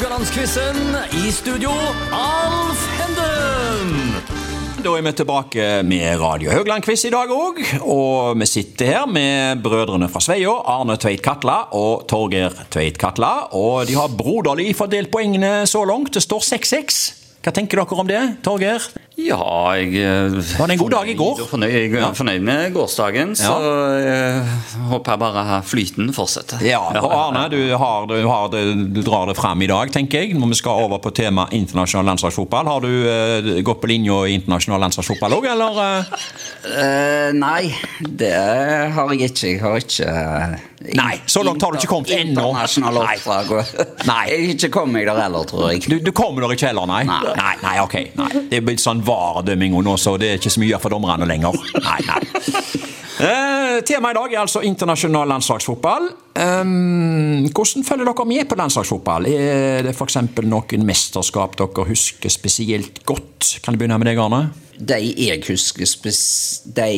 Haugalandsquizen. I studio, Alf Henden. Da er vi tilbake med Radio Haugland-quiz i dag òg. Og vi sitter her med brødrene fra Sveio, Arne Tveit Katla og Torgeir Tveit Katla. Og de har broderlig fordelt poengene så langt. Det står 6-6. Hva tenker dere om det, Torgeir? Ja, jeg eh, Var det en god dag i går? Fornøyd, jeg er fornøyd med gårsdagen, så jeg håper jeg bare flyten fortsetter. Ja, og Arne, du, har, du, har du drar det fram i dag, tenker jeg. Når vi skal over på tema internasjonal landslagsfotball. Har du uh, gått på linja i internasjonal landslagsfotball òg, eller? eh? Eh, nei, det har jeg ikke. Jeg har ikke Nei, så langt har du ikke kommet ennå. Internasjonale Nei. oppdrag. Nei. Jeg ikke kommer meg der heller, tror jeg. Du, du kommer der ikke heller, nei? Nei. nei, nei, ok. Nei. Det er blitt sånn varedømming nå, så det er ikke så mye for dommerne lenger. Nei, nei. Eh, Temaet i dag er altså internasjonal landslagsfotball. Um, hvordan følger dere med på landslagsfotball? Er det f.eks. noen mesterskap dere husker spesielt godt? Kan jeg begynne med deg, Arne? De jeg husker spes... De,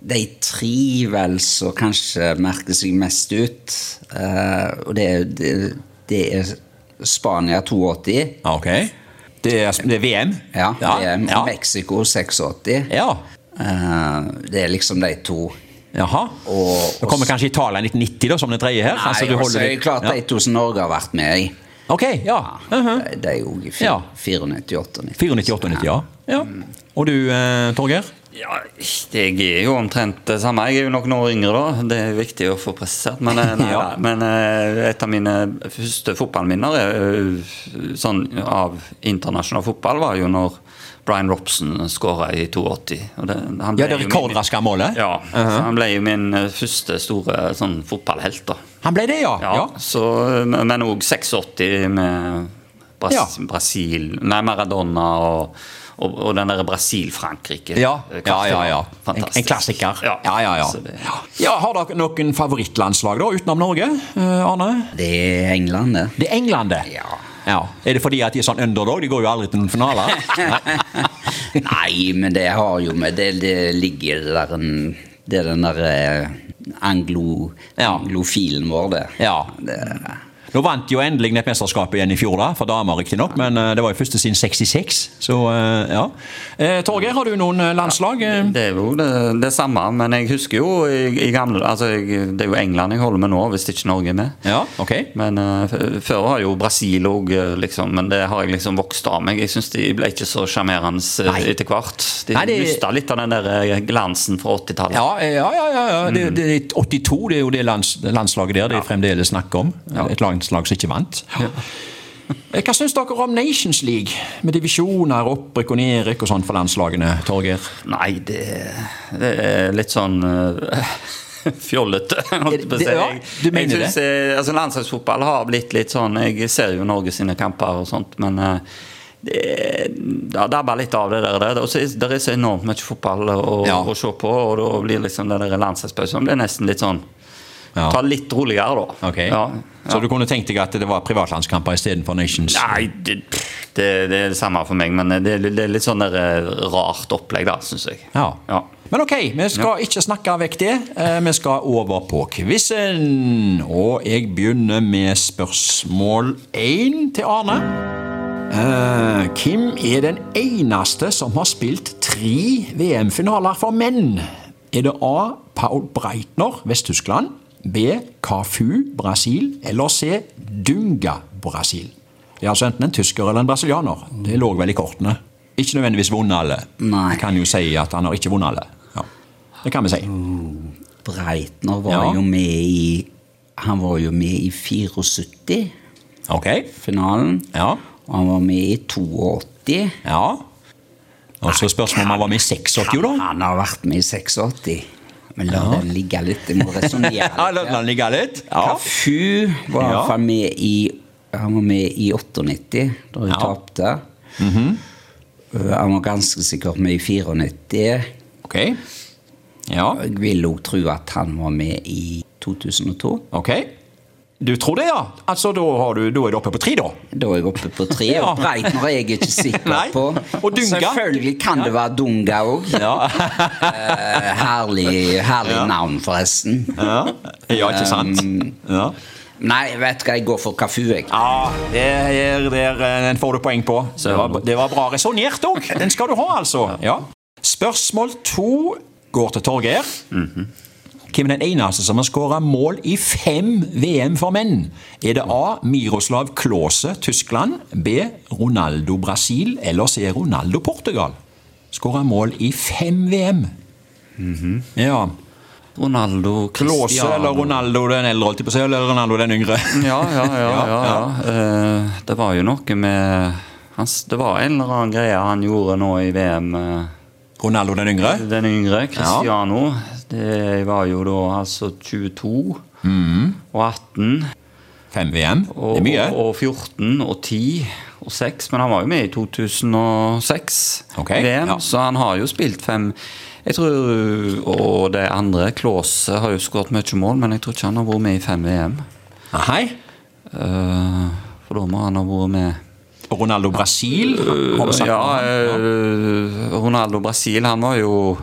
de tre vel som kanskje merker seg mest ut. Eh, og det, det, det er Spania 82. Okay. Det er, det er VM? Ja, VM. ja. Mexico 86. ja. Eh, det er liksom de to. Jaha. Og- Nå kommer kanskje Italia 1990 da, som den tredje her? Nei, Altså, du også det er det klart ja. de to som Norge har vært med i. Ok, ja. Mhm. De- De er jo i og 94-98. 94-98, ja. ja. Og du, eh, Torgeir? Ja, jeg er jo omtrent det samme. Jeg er jo noen år yngre, da. Det er viktig å få presisert. Men, eh, Ja. men eh, et av mine første fotballminner er, eh, sånn, av internasjonal fotball var jo når Brian Robson skåra i 82. Og det, han Ja, det rekordraske målet? Ja, så han ble jo min første store sånn fotballhelt, da. Han ble det, ja. Ja, ja. Så, men òg 86 med Bras. Brasil Nei, Maradona og, og, og den derre Brasil-Frankrike. Ja, Eh, ja, ja. ja. En, en klassiker. Ja, ja, ja. ja. det- ja har dere noen favorittlandslag da, utenom Norge, eh, Arne? Det er England, det. Det er England, det. Ja. Ja. Er det fordi at de er sånn underdog? De går jo aldri til noen finaler. Nei, men det har jo med Det, det ligger der en Det er den der eh, anglo, anglofilen vår, det. Ja. det. Nå vant jo endelig nettmesterskapet igjen i fjor, da, for damer riktignok, men eh, det var jo første siden 66. Så eh, ja. Eh, Torgeir, har du noen landslag? Det er jo det, det samme, men jeg husker jo i, i gamle altså Det er jo England jeg holder med nå, hvis ikke Norge er med. Ja, ok. Men Før har jo Brasil òg, liksom, men det har jeg liksom vokst av meg. Jeg syns de ble ikke så sjarmerende etter hvert. De Nei, det- mista litt av den der glansen fra 80-tallet. Ja, ja, ja, ja. ja, Mm. Det, det, er 82 det er jo det lands, landslaget der de fremdeles snakker om. Et landslag som ikke vant. Ja. Hva syns dere om Nations League? Med divisjoner, opprykk og nedrykk og sånn for landslagene, Torgeir? Nei, det, det er litt sånn uh, fjollete. holdt på å si. ja, du mener jeg synes, det? altså Landslagsfotball har blitt litt sånn Jeg ser jo Norge sine kamper og sånt, men eh, det, er bare litt av det der. der. Og så er det er så enormt mye fotball å, Ja. å se på, og da blir liksom det der landslagspausen er nesten litt sånn Ja. Ta litt roligere, da. Okay. Ja, Så du kunne tenkt deg at det var privatlandskamper istedenfor Nations? Nei, det, det, det er det samme for meg, men det, det er litt sånn eh, rart opplegg, da, syns jeg. Ja. Ja. Men ok, vi skal ikke snakke vekk det. Eh, Vi skal over på quizen. Og jeg begynner med spørsmål én til Arne. Uh, hvem er den eneste som har spilt tre VM-finaler for menn? Er det A. Paul Breitner, Vest-Tyskland? B. Cafu, Brasil? Eller C. Dunga, Brasil? Det er altså enten en tysker eller en brasilianer. Det lå vel i kortene. Ikke nødvendigvis vunnet alle. Nei. Vi kan jo si at han har ikke vunnet alle. Ja. Det kan vi si. Breitner var Ja. jo med i Han var jo med i 74, Ok. finalen. Ja. Og han var med i 82. ja. Og så spørsmålet om han var med i 86, da? Han har vært med i 86. Men la den ligge litt. Jeg må resonnere Ja, La den ligge litt. Ja. Cafu var Ja. iallfall med i Han var med i 98, da hun Ja. tapte. Uh, Han var ganske sikkert med i 94. Ok. Ja, Jeg vil òg tro at han var med i 2002. ok. Du tror det, ja? Altså, Da, har du, da er du oppe på tre, da? Da er jeg oppe på tre. Ja. Og Breitner er jeg ikke sikker på. Og Dunga? Selvfølgelig kan det være Dunga òg. Ja. herlig herlig Ja. navn, forresten. ja. Ja, ikke sant? Ja. Nei, vet du hva, jeg går for Kafu, jeg. Ja, det er, der, eh, den får du poeng på. Det var, det var bra resonnert òg. Den skal du ha, altså. Ja. Spørsmål to går til Torgeir. Hvem er den eneste som har skåra mål i fem VM for menn? Er det A. Miroslav Klause, Tyskland, B. Ronaldo Brasil eller C. Ronaldo Portugal? Skåra mål i fem VM. Ja. Ronaldo Klause Klåse eller Ronaldo den eldre, holdt jeg på å eller Ronaldo den yngre? Ja, ja, ja. ja, ja. Uh, det var jo noe med hans, Det var en eller annen greie han gjorde nå i VM. Uh, Ronaldo den yngre? Den yngre, Cristiano. Det var jo da altså 22 og 18 Fem VM. Det er mye. og, og 14 og 10 og 6. Men han var jo med i 2006 okay, VM, ja. så han har jo spilt fem jeg tror, Og det andre, Klause, har jo skåret mye mål, men jeg tror ikke han har vært med i fem VM. Nei. Uh, for da må han ha vært med Ronaldo Brasil? Har Ja, eh, Ronaldo Brasil, han var jo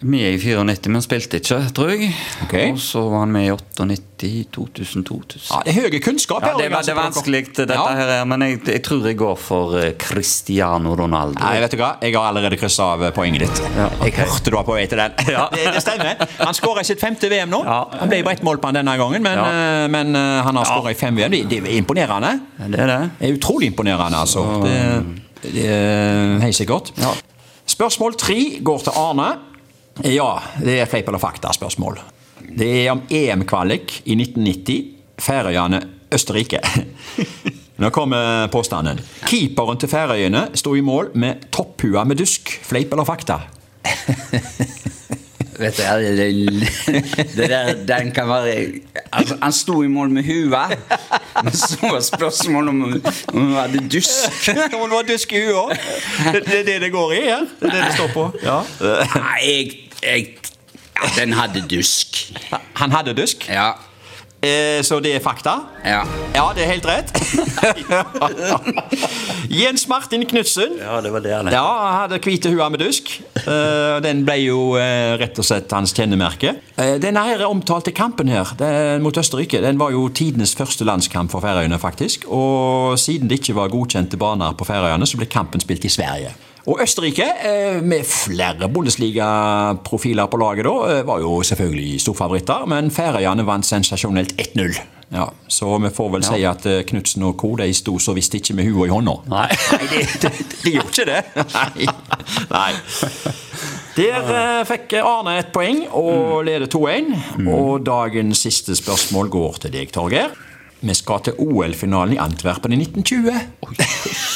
med i 94, men spilte ikke, tror jeg. Okay. Og så var han med i 98, 2002 2000. Ja, det er høye kunnskap Ja, det, var, det er vanskelig, dette Ja. her, er, men jeg, jeg tror jeg går for eh, Cristiano Ronaldo. Nei, vet du hva? Jeg har allerede kryssa av poenget ditt. Ja, okay. Jeg hørte du var på vei til den. Ja. det, det stemmer. Han skåra i sitt femte VM nå. Han ble bare ett mål på han denne gangen, men, eh, men eh, han har skåra i fem VM. Det, er imponerende. Det er det. Det er utrolig imponerende, altså. Det, det er helt sikkert. Ja. Spørsmål tre går til Arne. Ja, det er fleip eller fakta-spørsmål. Det er om EM-kvalik i 1990. Færøyene Østerrike. Nå kommer påstanden. Keeperen til Færøyene sto i mål med topphua med dusk. Fleip eller fakta? Vet du, det, der, den kan være altså, Han sto i mål med hua, men så var spørsmålet om, om hun hadde dusk. Hun var dusk i huet. Det det er det det går i her. Det er det det står på. Ja. Nei, jeg, jeg ja, Den hadde dusk. Han hadde dusk, Ja. eh, så det er fakta. Ja. Ja, det er helt rett. Jens Martin Knutsen Ja, det var det han ja, han hadde hvite hua med dusk. Eh, Den ble jo eh, rett og slett hans kjennemerke. Eh, Denne her omtalte kampen her den mot Østerrike den var jo tidenes første landskamp for Færøyene. faktisk. Og siden det ikke var godkjente baner på Færøyene, så ble kampen spilt i Sverige. Og Østerrike, eh, med flere Bundesliga-profiler på laget da, eh, var jo selvfølgelig storfavoritter, men Færøyene vant sensasjonelt 1-0. Ja, så vi får vel si at eh, Knutsen og co. de sto så visst ikke med hua i hånda. Nei. Nei, de, de, de gjorde ikke det. Nei. Nei. Der eh, fikk Arne et poeng og leder 2-1. Og dagens siste spørsmål går til deg, Torgeir. Vi skal til OL-finalen i Antwerpen i 1920.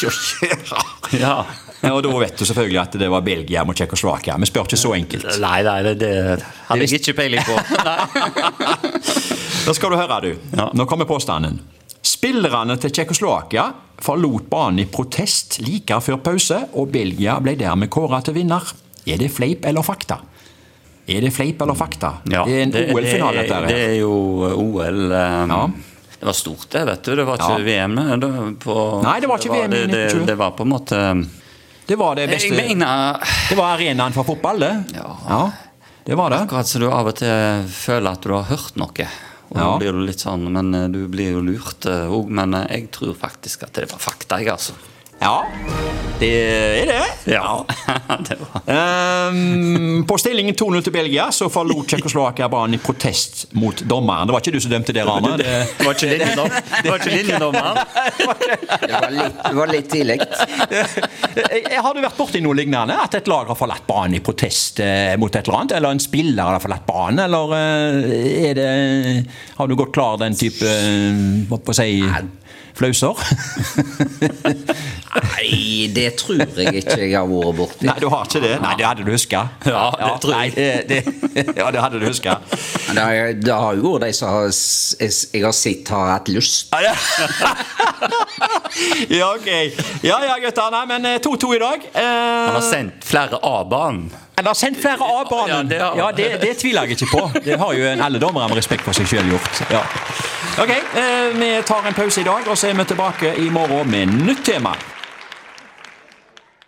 Ja. Ja, og da vet du selvfølgelig at det var Belgia mot Tsjekkoslovakia. Vi spør ikke så enkelt. Nei, nei, det, det hadde jeg ikke peiling på. Da skal du høre, du. Ja. Nå kommer påstanden. Spillerne til Tsjekkoslovakia forlot banen i protest like før pause, og Belgia ble dermed kåra til vinner. Er det fleip eller fakta? Er det fleip eller fakta? Ja, det er en OL-finale, dette Det er jo OL. um, Ja. Det var stort, det, vet du. Det var ikke Ja. VM. Det, på, Nei, det var ikke VM i det, det, det var på en måte Det var det beste Jeg mener Det var arenaen for fotball, det. Ja. det var det. Akkurat så du av og til føler at du har hørt noe. Og Ja. blir du litt sånn, men eh, du blir jo lurt òg. Men eh, jeg tror faktisk at det var fakta, jeg, altså. Ja, det er det. Ja, det var Ehm, på stillingen 2-0 til Belgia så forlot Tsjekkoslovakia banen i protest mot dommeren. Det var ikke du som dømte det, Arne. Det, Det var ikke linjedommeren. det var ikke linjedommer. Det var litt, det var litt tidlig. Eh, Har du vært borti noe lignende? At et lag har forlatt banen i protest eh, mot et eller annet? Eller en spiller har forlatt banen? Eller eh, er det Har du gått klar den type eh, Hva på å si flauser? Nei, det tror jeg ikke jeg har vært borti. Nei, du har ikke det? Nei, det hadde du huska. Ja, det tror jeg. Nei, det, det, ja, det hadde du huska. Men Det har, det har jo vært de som har, jeg, jeg har sett har hatt lyst. Ja, ja, ok. Ja ja, gutter. Nei, men eh, 2-2 i dag. Eh, Han har sendt flere A-banen. Han har sendt flere A-banen! Ja, det. Ja, det, det tviler jeg ikke på. Det har jo en- alle dommere med respekt for seg sjøl gjort. Ja. Ok, eh, Vi tar en pause i dag, og så er vi tilbake i morgen med nytt tema.